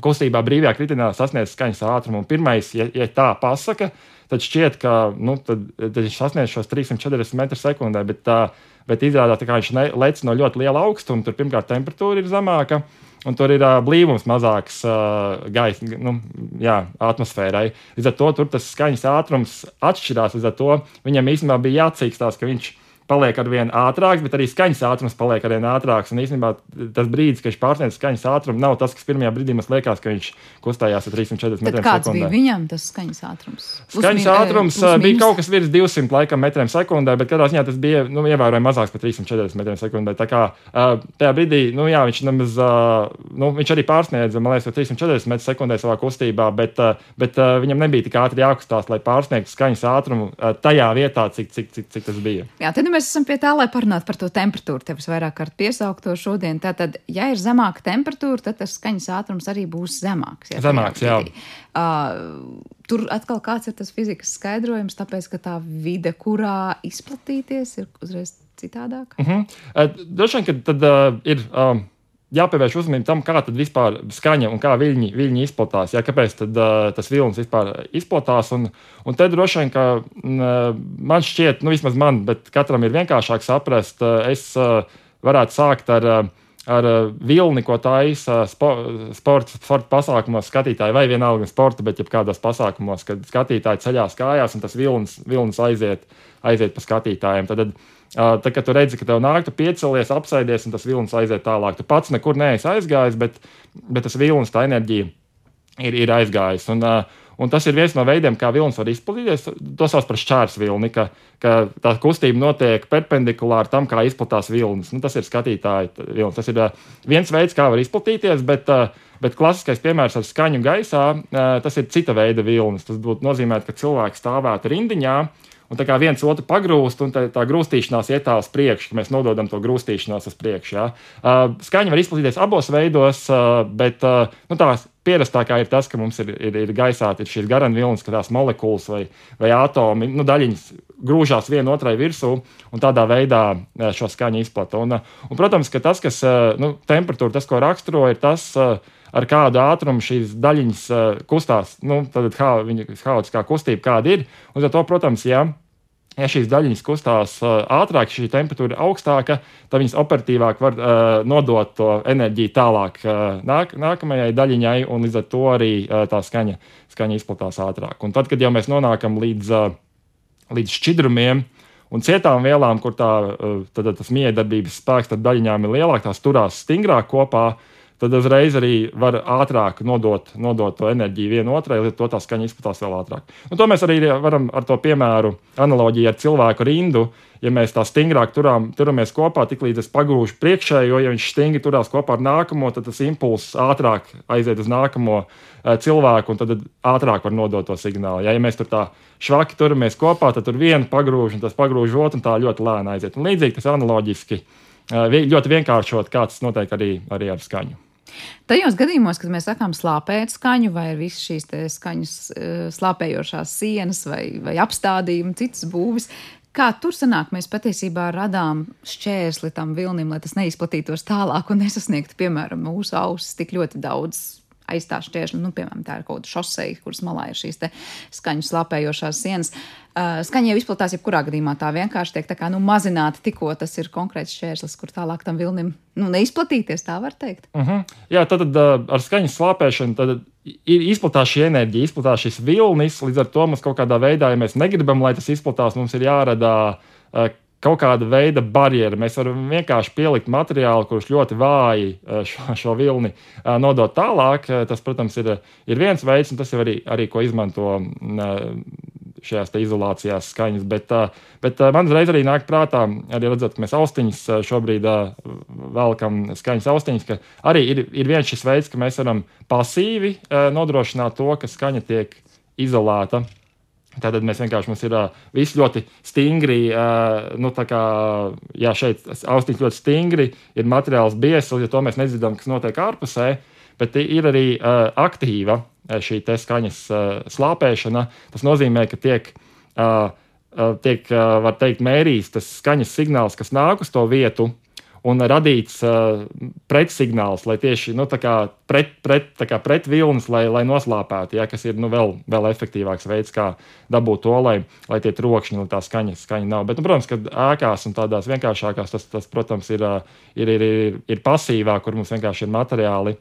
kustībā brīvajā kritienā sasniedz skaņas ātrumu. Un pirmais, ja, ja tā pasaka, tad šķiet, ka nu, tad, tad viņš sasniedz šos 340 metrus sekundē. Bet, uh, bet izrādās, ka viņš lec no ļoti liela augstuma. Tur pirmkārt temperatūra ir zemāka. Un tur ir uh, blīvums mazāks uh, gaisa nu, jā, atmosfērai. Līdz ar to tas skaņas ātrums atšķirās. Līdz ar to viņam īstenībā bija jācīkstās, ka viņš paliek ar vien ātrāks, bet arī skaņas ātrums paliek ar vien ātrāks. Un īstenībā tas brīdis, kad viņš pārsniedz skaņas ātrumu, nav tas, kas pirmajā brīdī mums liekas, ka viņš kustējās ar 340 metriem sekundē. Kāds bija viņam tas skaņas ātrums? Skaņas plus, ātrums plus, bija kaut kas virs 200 laikam, metriem sekundē, bet katrā ziņā tas bija nu, ievērojami mazāks par 340 metriem sekundē. Tā kā tajā brīdī, nu jā, viņš nemaz, nu, viņš arī pārsniedza, man liekas, 340 metrus sekundē savā kustībā, bet, bet viņam nebija tik ātri jākustās, lai pārsniegtu skaņas ātrumu tajā vietā, cik, cik, cik, cik tas bija. Jā, tad mēs esam pie tā, lai parunātu par to temperatūru. Tev vairāk kārt piesaukt to šodien. Tātad, ja ir zemāka temperatūra, tad tas skaņas ātrums arī būs zemāks. Jā, zemāks, jā. Uh, tur atkal kāds ir tas fizikas skaidrojums, tāpēc, ka tā vide, kurā izplatīties, ir uzreiz citādāka. Uh -huh. uh, Droši vien, ka tad uh, ir. Um, jāpievērš uzmanība tam, kā tad vispār skaņa un kā viļņi, viļņi izplatās. Jā, kāpēc tad, uh, tas vilnis vispār izplatās. Un, un te droši vien, ka uh, man šķiet, nu vismaz man, bet katram ir vienkāršāk saprast, uh, es uh, varētu sākt ar. Uh, ar vilni, ko taisa spo, sporta, sporta pasākumos, skatītāji, vai vienalga sporta, bet jebkādos pasākumos, kad skatītāji ceļās kājās un tas vilnis, vilnis aiziet, aiziet pa skatītājiem. Tad, tad Tad, kad tu redzi, ka tev nāk, tu piecelies, apsaidies, un tas vilnis aiziet tālāk. Tu pats nekur neesi aizgājis, bet, bet tas vilnis, tā enerģija ir, ir aizgājis. Un, un tas ir viens no veidiem, kā vilnis var izplatīties. To sauc par šķērs vilni, ka, ka tā kustība notiek perpendikulāri tam, kā izplatās vilnis. Nu, tas ir skatītāja vilnis. Tas ir viens veids, kā var izplatīties, bet, bet klasiskais piemērs ar skaņu gaisā, tas ir cita veida vilnis. Tas būtu nozīmē, ka cilvēks stāvētu rindiņā Un tā kā viens otru pagrūst, un tā, tā grūstīšanās iet tālāk uz priekšu, ka mēs nododam to grūstīšanos uz priekšu. Ja. Uh, skaņa var izplatīties abos veidos, uh, bet uh, nu, tās pierastākā ir tas, ka mums ir, ir, ir gaisā ir šīs garanvilnas, ka tās molekulas vai, vai atomi, nu, daļiņas grūžās viena otrai virsū un tādā veidā šo skaņu izplata. Un, un, protams, ka tas, kas nu, temperatūra, tas, ko raksturo, ir tas, ar kādu ātrumu šīs daļiņas kustās, nu, viņa haotiskā kustība kāda ir. Un to, protams, ja ja šīs daļiņas kustās uh, ātrāk, šī temperatūra ir augstāka, tad viņas operatīvāk var uh, nodot to enerģiju tālāk uh, nāk, nākamajai daļiņai, un līdz ar to arī uh, tā skaņa, skaņa izplatās ātrāk. Un tad, kad jau mēs nonākam līdz, uh, līdz šķidrumiem un cietām vielām, kur tā, uh, tad, tas miedarbības spēks ar daļiņām ir lielāks, tās turās stingrāk kopā, uh, tad uzreiz arī var ātrāk nodot, nodot to enerģiju vienotrai, lai to tā skaņa izplatās vēl ātrāk. Un to mēs arī varam ar to piemēru, analoģiju ar cilvēku rindu. Ja mēs tā stingrāk turām, turamies kopā, tik līdz es pagrūžu priekšējo, ja viņš stingri turās kopā ar nākamo, tad tas impulss ātrāk aiziet uz nākamo uh, cilvēku, un tad ātrāk var nodot to signālu. Ja, ja mēs tur tā švaki turamies kopā, tad tur vienu pagrūž, un tas pagrūž otru, un tā ļoti lēni aiziet. Un līdzīgi tas analoģiski, uh, ļoti vienkāršot, kā tas notiek arī, arī ar skaņu. Tajos gadījumos, kad mēs sakām slāpēt skaņu, vai ir visas šīs skaņas, eh, slāpējošās sienas, vai, vai apstādījumi, citas būvis, Kā tur sanāk, mēs patiesībā radām šķērsli tam vilnim, lai tas neizplatītos tālāk un nesasniegtu, piemēram, mūsu ausis tik ļoti daudz aiz tā šķēršļa, nu, piemēram, tā ir kaut kāda šoseja, kuras malā ir šīs skaņu slāpējošās sienas. Uh, skaņa jau izplatās, jebkurā gadījumā tā vienkārši tiek tā kā, nu, mazināta tikko tas ir konkrēts šķērslis, kur tālāk tam vilnim nu, neizplatīties, tā var teikt. Uh mhm. -huh. Jā, tad, tad uh, ar skaņas slāpēšanu tad ir izplatās šī enerģija, izplatās šis vilnis, līdz ar to mums kaut kādā veidā, ja mēs negribam, lai tas izplatās, mums ir jārada uh, kaut kāda veida barjera. Mēs varam vienkārši pielikt materiālu, kurš ļoti vāji eh, šo, šo vilni eh, nodot tālāk. Eh, tas, protams, ir, ir viens veids, un tas ir arī, arī ko izmanto mm, šajās izolācijās skaņas. Bet, bet man uzreiz arī nāk prātā, arī redzot, ka mēs austiņas šobrīd velkam skaņas austiņas, ka arī ir, ir viens šis veids, ka mēs varam pasīvi nodrošināt to, ka skaņa tiek izolēta. Tātad mēs vienkārši mums ir uh, viss ļoti stingri. Uh, nu, kā, jā, šeit austiņš ļoti stingri, ir materiāls biezs, līdz ar to mēs nedzirdam, kas notiek ārpusē. Bet ir arī uh, aktīva šī skaņas uh, slāpēšana. Tas nozīmē, ka tiek, uh, tiek uh, var teikt, mērīts tas skaņas signāls, kas nāk uz to vietu, un radīts uh, pretsignāls, lai tieši nu, pret, pret, pret vilnis, lai, lai noslāpētu, ja, kas ir nu, vēl, vēl efektīvāks veids, kā dabūt to, lai, lai tie trokšņi un tā skaņa, skaņa nav. Bet, nu, protams, ka ēkās un tādās vienkāršākās tas, tas protams, ir, ir, ir, ir, ir pasīvāk, kur mums vienkārši ir materiāli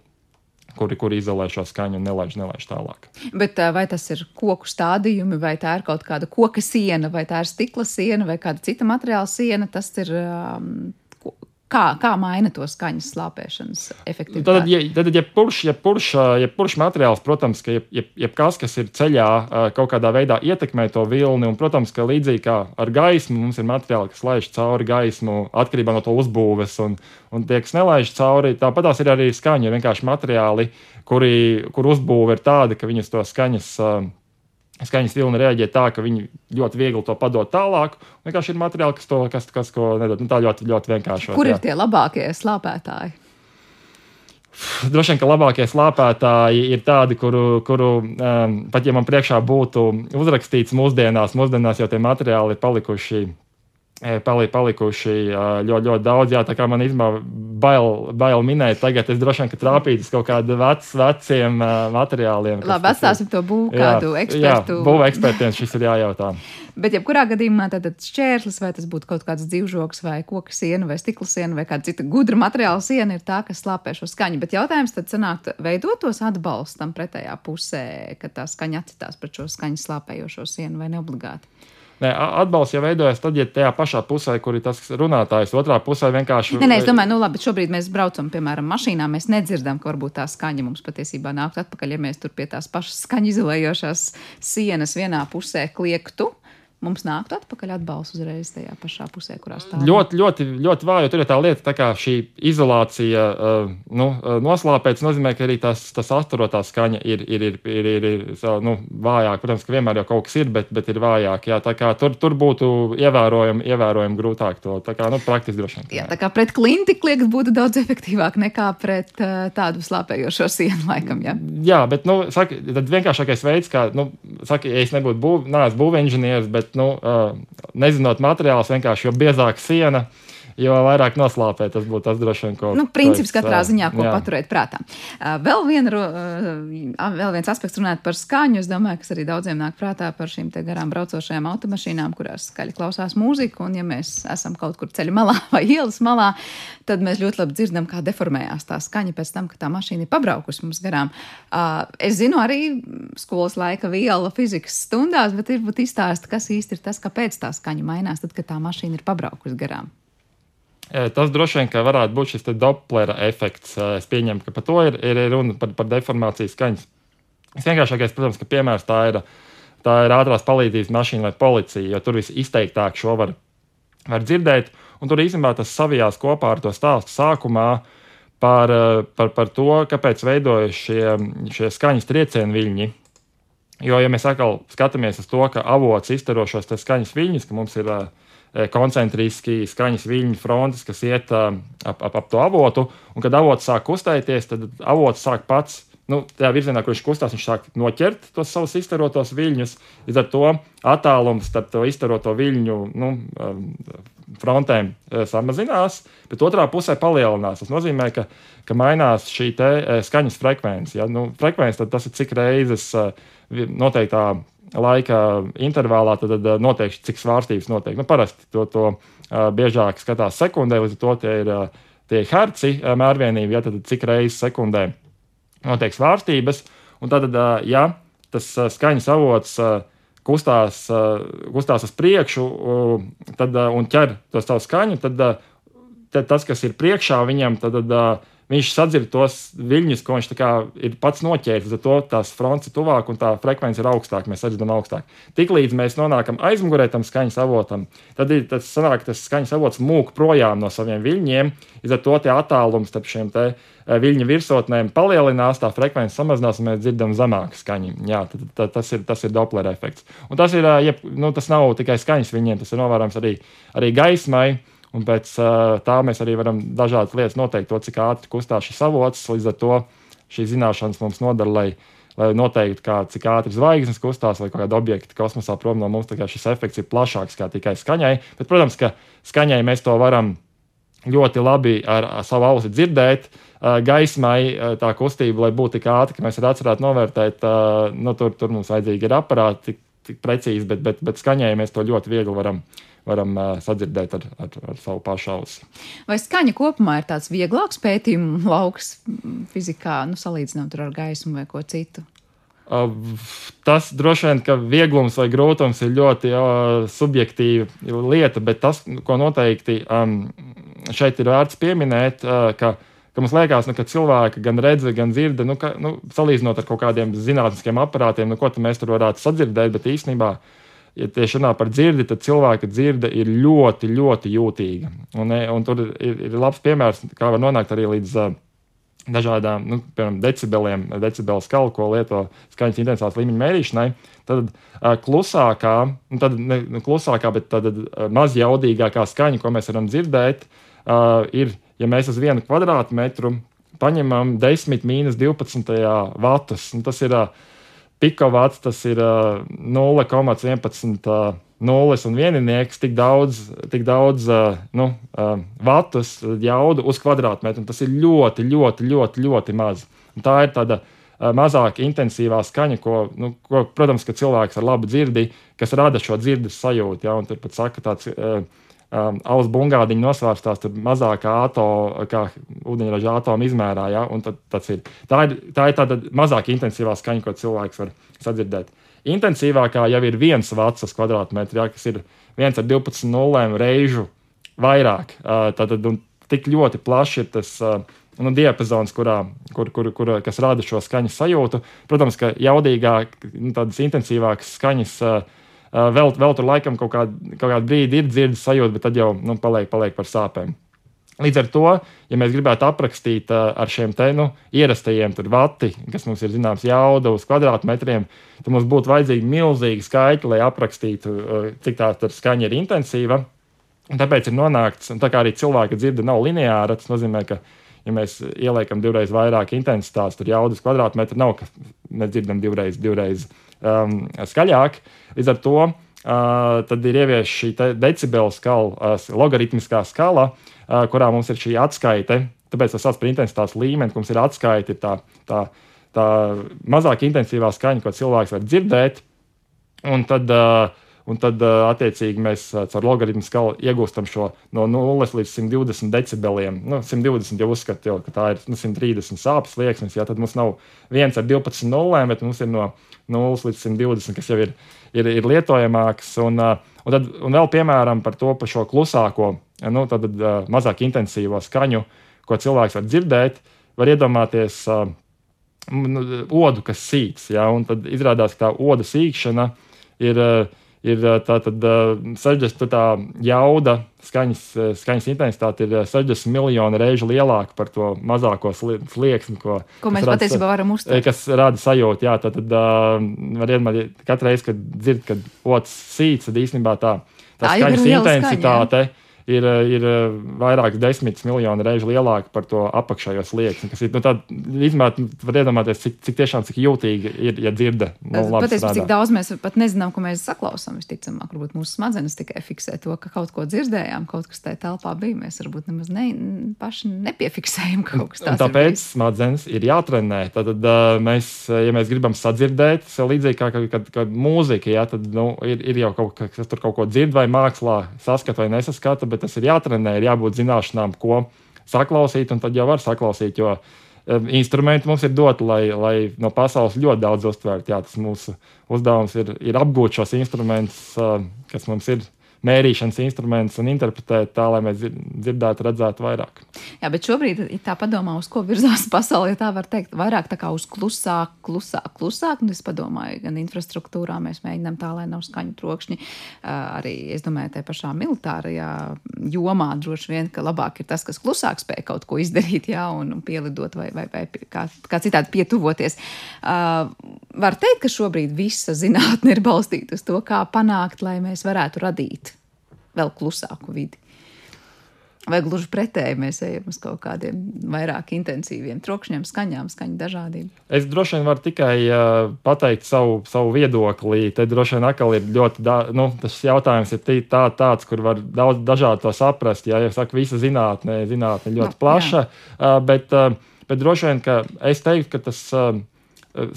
kuri, kuri izolē šo skaņu un nelaiž, nelaiž tālāk. Bet vai tas ir koku stādījumi, vai tā ir kaut kāda koka siena, vai tā ir stikla siena, vai kāda cita materiāla siena, tas ir um, Kā, kā maina to skaņas slāpēšanas efektivitāti? Tad, ja, tad, ja purš, ja purš, ja purš materiāls, protams, ka jebkas, ja, ja kas ir ceļā, kaut kādā veidā ietekmē to vilni, un, protams, ka līdzīgi kā ar gaismu, mums ir materiāli, kas laiž cauri gaismu atkarībā no to uzbūves, un, un tie, kas nelaiž cauri, tāpat tās ir arī skaņa, vienkārši materiāli, kuri, kur uzbūve ir tāda, ka viņas to skaņas skaņas vilna reaģē tā, ka viņi ļoti viegli to padod tālāk. Vienkārši ir materiāli, kas to kas, kas ko nedod. Nu, tā ļoti, ļoti vienkārši. Kur jā. ir tie labākie slāpētāji? Droši vien, ka labākie slāpētāji ir tādi, kuru, kuru um, pat ja man priekšā būtu uzrakstīts mūsdienās, mūsdienās jau tie materiāli ir palikuši pali, palikuši ļoti, ļoti daudz. Jā, tā kā man īstenībā bail, bail minēt, tagad es droši vien trāpītu uz kaut kādiem vec, veciem materiāliem. Labi, atstāsim to būvē kādu ekspertu. Jā, būvē ekspertiem šis ir jājautā. Bet, jebkurā gadījumā, tad šķērslis, vai tas būtu kaut kāds dzīvžoks, vai koka siena, vai stikla siena, vai kāda cita gudra materiāla siena, ir tā, kas slāpē šo skaņu. Bet jautājums tad sanāk, veidot tos atbalstam pretējā pusē, ka tā skaņa atcitās pret šo skaņu slāpējošo sienu vai neobligāti. Nē, atbalsts jau veidojas tad, ja tajā pašā pusē, kur ir tas runātājs, otrā pusē vienkārši. Nē, nē, es domāju, nu labi, šobrīd mēs braucam, piemēram, mašīnā, mēs nedzirdam, ka varbūt tā skaņa mums patiesībā nāk atpakaļ, ja mēs tur pie tās pašas skaņu izolējošās sienas vienā pusē kliektu mums nāktu atpakaļ atbalsts uzreiz tajā pašā pusē, kurā stāv. Ļoti, ļoti, ļoti vāja. Tur ir tā lieta, tā kā šī izolācija uh, nu, uh, noslāpēts, nozīmē, ka arī tas, tas asturotā skaņa ir, ir, ir, ir, ir, ir nu, vājāk. Protams, ka vienmēr jau kaut kas ir, bet, bet ir vājāk. Jā, tā kā tur, tur būtu ievērojami, ievērojami grūtāk to tā kā, nu, praktiski droši vien. Jā, tā kā pret klinti klieks būtu daudz efektīvāk nekā pret uh, tādu slāpējošo sienu laikam. Jā, jā bet, nu, saka, tad vienkāršākais veids, kā, nu, saka, ja es nebūtu būv, būvinženieris, bet bet nu, nezinot materiālus, vienkārši jo biezāka siena, jo vairāk noslāpē. Tas būtu tas droši vien, ko. Nu, princips katrā ziņā, ko jā. paturēt prātā. Vēl, viena, vēl viens aspekts runājot par skaņu, es domāju, kas arī daudziem nāk prātā par šīm garām braucošajām automašīnām, kurās skaļi klausās mūziku, un ja mēs esam kaut kur ceļa malā vai ielas malā, tad mēs ļoti labi dzirdam, kā deformējās tā skaņa pēc tam, kad tā mašīna ir pabraukusi mums garām. Es zinu arī skolas laika viela fizikas stundās, bet ir būt izstāst, kas īsti ir tas, kāpēc tā skaņa mainās, tad, kad tā mašīna ir pabraukusi garām. Tas droši vien varētu būt šis Doplera efekts. Es pieņemu, ka par to ir, ir runa par, par deformācijas skaņas. Visvienkāršākais, protams, ka piemērs tā ir, tā ir ātrās palīdzības mašīna vai policija, jo tur visizteiktāk šo var, var dzirdēt. Un tur īstenībā tas savijās kopā ar to stāstu sākumā par, par, par to, kāpēc veidojas šie, šie skaņas triecienu viļņi. Jo, ja mēs atkal skatāmies uz to, ka avots iztaro šos skaņas viļņus, ka mums ir uh, Eh, koncentriski skaņas viļņu frontes, kas iet uh, ap, ap, ap to avotu. Un, kad avots sāk kustēties, tad avots sāk pats. Nu, tajā virzienā, kur viņš kustās, viņš sāk noķert tos savus izstarotos viļņus. Līdz ar to attālums starp to izstaroto viļņu nu, frontēm samazinās, bet otrā pusē palielinās. Tas nozīmē, ka, ka mainās šī skaņas frekvence. Ja? Nu, frekvence tas ir cik reizes noteiktā laika intervālā, tad, tad noteikti cik svārstības notiek. Nu, parasti to, to uh, biežāk skatās sekundē, līdz ar to tie ir uh, tie herci mērvienība, ja tad cik reizes sekundē notiek svārstības. Un tad, ja tas skaņas avots kustās, kustās uz priekšu tad, un ķer to savu skaņu, tad, tad tas, kas ir priekšā viņam, tad, tad viņš sadzird tos viļņus, ko viņš ir pats noķēris. Tad tās fronts ir tuvāk un tā frekvence ir augstāka. Mēs redzam, augstāk. Tiklīdz mēs nonākam aizmugurē tam skaņas avotam, tad ir tas, sanāk, tas skaņas avots mūk projām no saviem viļņiem. Līdz ar to attālums starp šiem eh, viļņu virsotnēm palielinās, tā frekvence samazinās, un mēs dzirdam zemāku skaņu. Jā, tad, tad, tas ir, tas ir Doppler efekts. Un tas, ir, eh, jeb, nu, tas nav tikai skaņas viņiem, tas ir novērojams arī, arī gaismai. Un pēc tā mēs arī varam dažādas lietas noteikt, to, cik ātri kustās šis avots. Līdz ar to šīs zināšanas mums nodara, lai, lai noteiktu, kā, cik ātri zvaigznes kustās vai kāda objekta kosmosā prom no mums. Šis efekts ir plašāks kā tikai skaņai. Bet, protams, ka skaņai mēs to varam ļoti labi ar, savu ausi dzirdēt. Gaismai tā kustība, lai būtu tik ātri, ka mēs arī atcerētu novērtēt, nu, tur, tur mums vajadzīgi ir aparāti tik, tik precīzi, bet, bet, bet skaņai mēs to ļoti viegli varam izdarīt varam sadzirdēt ar, ar, ar savu pašu ausi. Vai skaņa kopumā ir tāds vieglāks pētījumu lauks fizikā, nu, salīdzinot ar gaismu vai ko citu? Tas droši vien, ka vieglums vai grūtums ir ļoti uh, subjektīva lieta, bet tas, ko noteikti um, šeit ir vērts pieminēt, uh, ka, ka mums liekas, nu, ka cilvēki gan redz, gan dzird, nu, ka, nu, salīdzinot ar kaut kādiem zinātniskiem aparātiem, nu, ko mēs tur varētu sadzirdēt, bet īstenībā uh, ja tieši runā par dzirdi, tad cilvēka dzirde ir ļoti, ļoti jūtīga. Un, e, un tur ir, ir labs piemērs, kā var nonākt arī līdz uh, dažādām, nu, piemēram, decibeliem, decibelu skalu, ko lieto skaņas intensitātes līmeņa mērīšanai. Tad uh, klusākā, nu, tad ne nu, klusākā, bet tad uh, mazjaudīgākā skaņa, ko mēs varam dzirdēt, uh, ir, ja mēs uz vienu kvadrātmetru paņemam 10 mīnus 12 vatus. Nu, tas ir uh, pikovats, tas ir uh, 0,11 uh, nulles un vieninieks, tik daudz, tik daudz uh, nu, uh, vatus jaudu uz kvadrātmetru. Tas ir ļoti, ļoti, ļoti, ļoti maz. Un tā ir tāda uh, mazāk intensīvā skaņa, ko, nu, ko, protams, cilvēks ar labu dzirdi, kas rada šo dzirdes sajūtu. Ja, tur pat saka, tāds uh, um, alus bungādiņa nosvērstās mazākā atomu, kā ūdeņraža atoma izmērā. Ja? Tad, ir, tā, ir, tā ir tāda mazāk intensīvā skaņa, ko cilvēks var sadzirdēt. Intensīvākā jau ir viens vats uz kvadrātmetru, ja? kas ir viens ar 12 nulēm reižu vairāk. Uh, tad, tik ļoti plašs ir tas. Uh, nu, diapazons, kurā, kur, kur, kur, kas rada šo skaņas sajūtu. Protams, ka jaudīgāk, nu, tādas intensīvākas skaņas uh, vēl, vēl tur laikam kaut, kād, kaut kādu brīdi ir dzirdes sajūta, bet tad jau nu, paliek, paliek par sāpēm. Līdz ar to, ja mēs gribētu aprakstīt uh, ar šiem te nu, ierastajiem vati, kas mums ir zināms jauda uz kvadrātmetriem, tad mums būtu vajadzīgi milzīgi skaitļi, lai aprakstītu, uh, cik tā skaņa ir intensīva. Un tāpēc ir nonākts, un tā kā arī cilvēka dzirde nav lineāra, tas nozīmē, ka, ja mēs ieliekam divreiz vairāk intensitātes, tad jaudas kvadrātmetri nav, ka mēs dzirdam divreiz, divreiz um, skaļāk. Līdz ar to uh, tad ir ieviesta šī decibela skala, uh, logaritmiskā skala, uh, kurā mums ir šī atskaite. Tāpēc tas sauc par intensitātes līmeni, mums ir atskaite, ir tā, tā, tā mazāk intensīvā skaņa, ko cilvēks var dzirdēt. Un tad uh, Un tad, attiecīgi, mēs ar logaritmu skalu iegūstam šo no 0 līdz 120 decibeliem. Nu, 120 jau uzskata, jau, ka tā ir nu, 130 sāpes slieksnis. Ja, tad mums nav viens ar 12 nulēm, bet mums ir no 0 līdz 120, kas jau ir, ir, ir lietojamāks. Un, un, tad, un vēl piemēram par to par šo klusāko, nu, tad, mazāk intensīvo skaņu, ko cilvēks var dzirdēt, var iedomāties nu, odu, kas sīks. Ja, un tad izrādās, ka tā oda sīkšana ir ir tātad 60 tā jauda, skaņas, skaņas intensitāte ir 60 miljoni reižu lielāka par to mazāko slieksni, ko, ko mēs patiesībā varam uztvert. Kas rada sajūtu, jā, tad, iedomāties, katru reizi, kad dzird, kad otrs sīts, tad īstenībā tā, tā, tā skaņas intensitāte. Skaņa, ir, ir vairākas desmitas miljonu reižu lielāka par to apakšējo slieksni. Tas ir nu, izmērs, var iedomāties, cik, cik tiešām cik jūtīgi ir, ja dzirde. Nu, Patiesībā, cik daudz mēs pat nezinām, ko mēs saklausām. Visticamāk, varbūt mūsu smadzenes tikai fiksē to, ka kaut ko dzirdējām, kaut kas tajā telpā bija. Mēs varbūt nemaz ne, paši nepiefiksējam kaut kas tāds. Tāpēc ir smadzenes ir jātrenē. Tad, tad mēs, ja mēs gribam sadzirdēt, līdzīgi kā kad, kad, kad mūzika, ja, tad nu, ir, ir jau kaut kas, kas tur kaut ko dzird vai mākslā saskata vai nesaskata tas ir jātrenē, ir jābūt zināšanām, ko saklausīt, un tad jau var saklausīt. Jo um, instrumenti mums ir doti, lai, lai no pasaules ļoti daudz uztvērtu. Jā, tas mūsu uzdevums ir, ir apgūt šos instrumentus, uh, kas mums ir mērīšanas instrumentus un interpretēt tā, lai mēs dzirdētu, redzētu vairāk. Jā, bet šobrīd, ja tā padomā, uz ko virzās pasaule, ja tā var teikt, vairāk tā kā uz klusāk, klusāk, klusāk. Un es padomāju, gan infrastruktūrā mēs mēģinām tā, lai nav skaņu trokšņi. Arī, es domāju, tajā pašā militārajā jomā droši vien, ka labāk ir tas, kas klusāk spēj kaut ko izdarīt, jā, un pielidot vai, vai, vai kā, kā citādi pietuvoties. Uh, var teikt, ka šobrīd visa zinātne ir balstīta uz to, kā panākt, lai mēs varētu radīt vēl klusāku vidi. Vai gluži pretēji mēs ejam uz kaut kādiem vairāk intensīviem trokšņiem, skaņām, skaņu dažādību? Es droši vien varu tikai uh, pateikt savu, savu viedokli. Te droši vien atkal ir ļoti, da, nu, tas jautājums ir tā, tāds, kur var daudz dažādi to saprast. Jā, jau saka, visa zinātne, zinātne ļoti no, plaša, uh, bet, uh, bet droši vien, ka es teiktu, ka tas uh,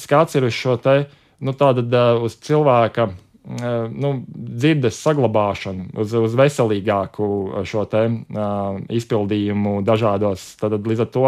skats ir uz šo te, nu, tāda uh, uz cilvēka nu, dzirdes saglabāšanu, uz, uz veselīgāku šo te, uh, izpildījumu dažādos. Tad līdz ar to,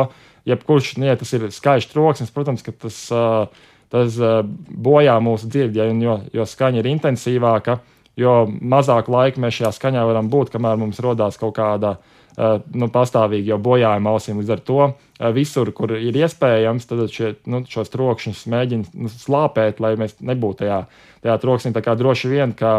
jebkurš, nu, ja tas ir skaļš troksnis, protams, ka tas, uh, tas uh, bojā mūsu dzirdi, ja, jo, jo skaņa ir intensīvāka, jo mazāk laika mēs šajā skaņā varam būt, kamēr mums rodās kaut kāda uh, nu, pastāvīga jau bojājuma ausīm. Līdz ar to uh, visur, kur ir iespējams, tad šie, nu, šos trokšņus mēģina nu, slāpēt, lai mēs nebūtu tajā tajā troksnī. Tā kā droši vien, ka,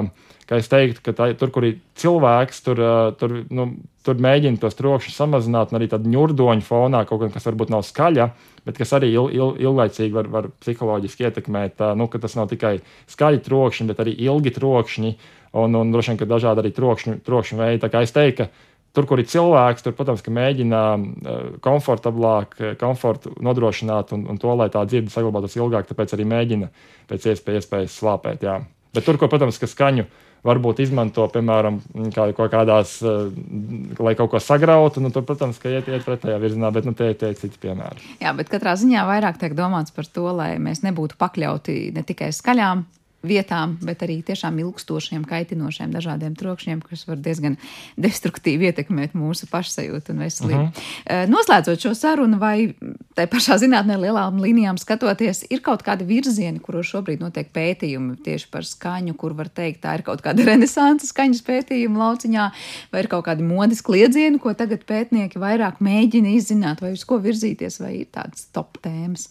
ka es teiktu, ka tā, tur, kur ir cilvēks, tur, tur, nu, tur mēģina tos trokšņus samazināt, un arī tādu ņurdoņu fonā kaut kas varbūt nav skaļa, bet kas arī il, il, ilglaicīgi var, var psiholoģiski ietekmēt. Nu, ka tas nav tikai skaļi trokšņi, bet arī ilgi trokšņi, un, un droši vien, ka dažādi arī trokšņu, trokšņu veidi. Tā kā es teiktu, ka Tur, kur ir cilvēks, tur, protams, mēģina komfortablāk, komfortu nodrošināt un, un to, lai tā dzirde saglabātos ilgāk, tāpēc arī mēģina pēc iespējas, iespējas slāpēt. Jā. Bet tur, kur, protams, ka skaņu varbūt izmanto, piemēram, kā, kaut kādās, lai kaut ko sagrautu, nu, tur, protams, ka iet, iet pretējā virzienā, bet nu, tie ir citi piemēri. Jā, bet katrā ziņā vairāk tiek domāts par to, lai mēs nebūtu pakļauti ne tikai skaļām vietām, bet arī tiešām ilgstošiem, kaitinošiem dažādiem trokšņiem, kas var diezgan destruktīvi ietekmēt mūsu pašsajūtu un veselību. Uh mhm. eh, -huh. Noslēdzot šo sarunu, vai tai pašā zinātnē lielām līnijām skatoties, ir kaut kādi virzieni, kuros šobrīd notiek pētījumi tieši par skaņu, kur var teikt, tā ir kaut kāda renesanses skaņas pētījuma lauciņā, vai ir kaut kādi modes kliedzieni, ko tagad pētnieki vairāk mēģina izzināt, vai uz ko virzīties, vai ir tādas top tēmas.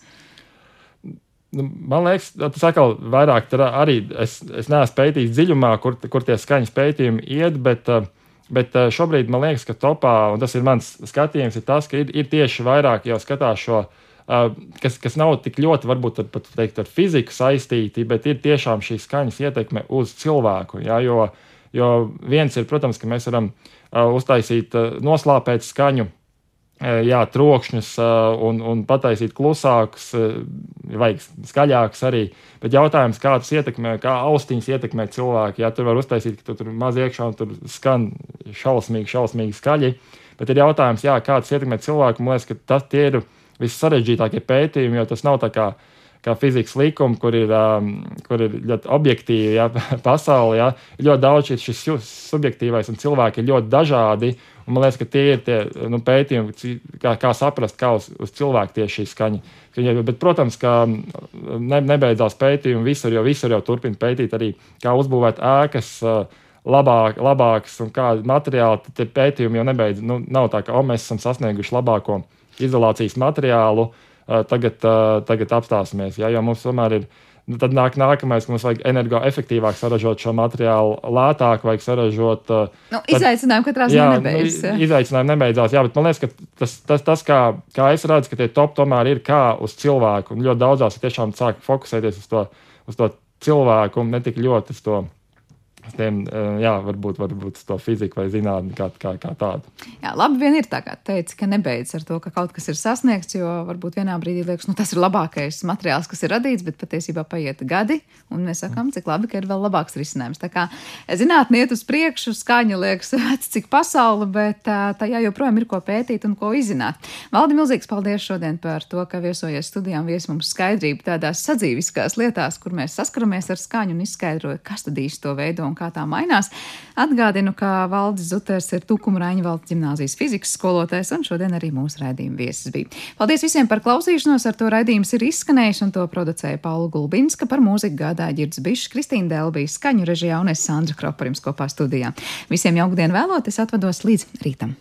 Nu, man liekas, tas atkal vairāk arī es, es neesmu pētījis dziļumā, kur, kur tie skaņas pētījumi iet, bet, eh, bet eh, šobrīd man liekas, ka topā, un tas ir mans skatījums, ir tas, ka ir, ir tieši vairāk jau skatās šo, eh, kas, kas nav tik ļoti, varbūt pat teikt, ar fiziku saistīti, bet ir tiešām šī skaņas ietekme uz cilvēku. Ja, jo, jo viens ir, protams, ka mēs varam uztaisīt noslāpēt skaņu jā, trokšņus un, un pataisīt klusākus, vajag skaļākus arī. Bet jautājums, kā tas ietekmē, kā austiņas ietekmē cilvēku. Jā, tur var uztaisīt, ka tu tur maz iekšā un tur skan šausmīgi, šausmīgi skaļi. Bet ir jautājums, jā, kā tas ietekmē cilvēku. Man liekas, ka tas ir vissarežģītākie pētījumi, jo tas nav tā kā kā fizikas likumi, kur ir, um, kur ir ļoti objektīvi ja, pasaulē. Ja, ir ļoti daudz šis, šis subjektīvais, un cilvēki ir ļoti dažādi. Man liekas, ka tie ir tie nu, pētījumi, kā, kā saprast, kā uz, uz cilvēku tieši šī skaņa. Bet, protams, ka ne, nebeidzās pētījumi visur, jo visur jau turpina pētīt arī, kā uzbūvēt ēkas. Labāk, labāks un kādi materiāli, tie pētījumi jau nebeidz. Nu, nav tā, ka oh, mēs esam sasnieguši labāko izolācijas materiālu, uh, tagad, uh, tagad apstāsimies. Ja, jo mums tomēr ir Nu, tad nāk nākamais, ka mums vajag energoefektīvāk saražot šo materiālu, lētāk vajag saražot. Uh, nu, izaicinājumi katrā ziņā nebeidzas. Nu, izaicinājumi nebeidzās, jā, bet man liekas, ka tas, tas, tas kā, kā es redzu, ka tie top tomēr ir kā uz cilvēku. Un ļoti daudzās tiešām sāk fokusēties uz to, uz to cilvēku un ne tik ļoti uz to tiem, eh, jā, varbūt, varbūt to fiziku vai zinātni kā, kā, kā tādu. Jā, labi vien ir tā, kā teici, ka nebeidz ar to, ka kaut kas ir sasniegts, jo varbūt vienā brīdī liekas, nu tas ir labākais materiāls, kas ir radīts, bet patiesībā paiet gadi, un mēs sakām, cik labi, ka ir vēl labāks risinājums. Tā kā zinātnē iet uz priekšu, skaņa liekas, cik pasaule, bet tajā joprojām ir ko pētīt un ko izzināt. Valdi, milzīgs paldies šodien par to, ka viesojies studijām, vies mums skaidrību tādās sadzīviskās lietās, kur mēs saskaramies ar skaņu un izskaidroju, kas tad īsti to veido un un kā tā mainās. Atgādinu, ka Valdis Zuters ir Tukuma Raņvalds ģimnāzijas fizikas skolotājs, un šodien arī mūsu raidījuma viesis bija. Paldies visiem par klausīšanos, ar to raidījums ir izskanējis, un to producēja Paula Gulbinska par mūziku gādāja Girds Bišs, Kristīna Delbija, skaņu režijā un es Sandra Kropa jums kopā studijā. Visiem jauktdienu vēlot, es atvados līdz rītam!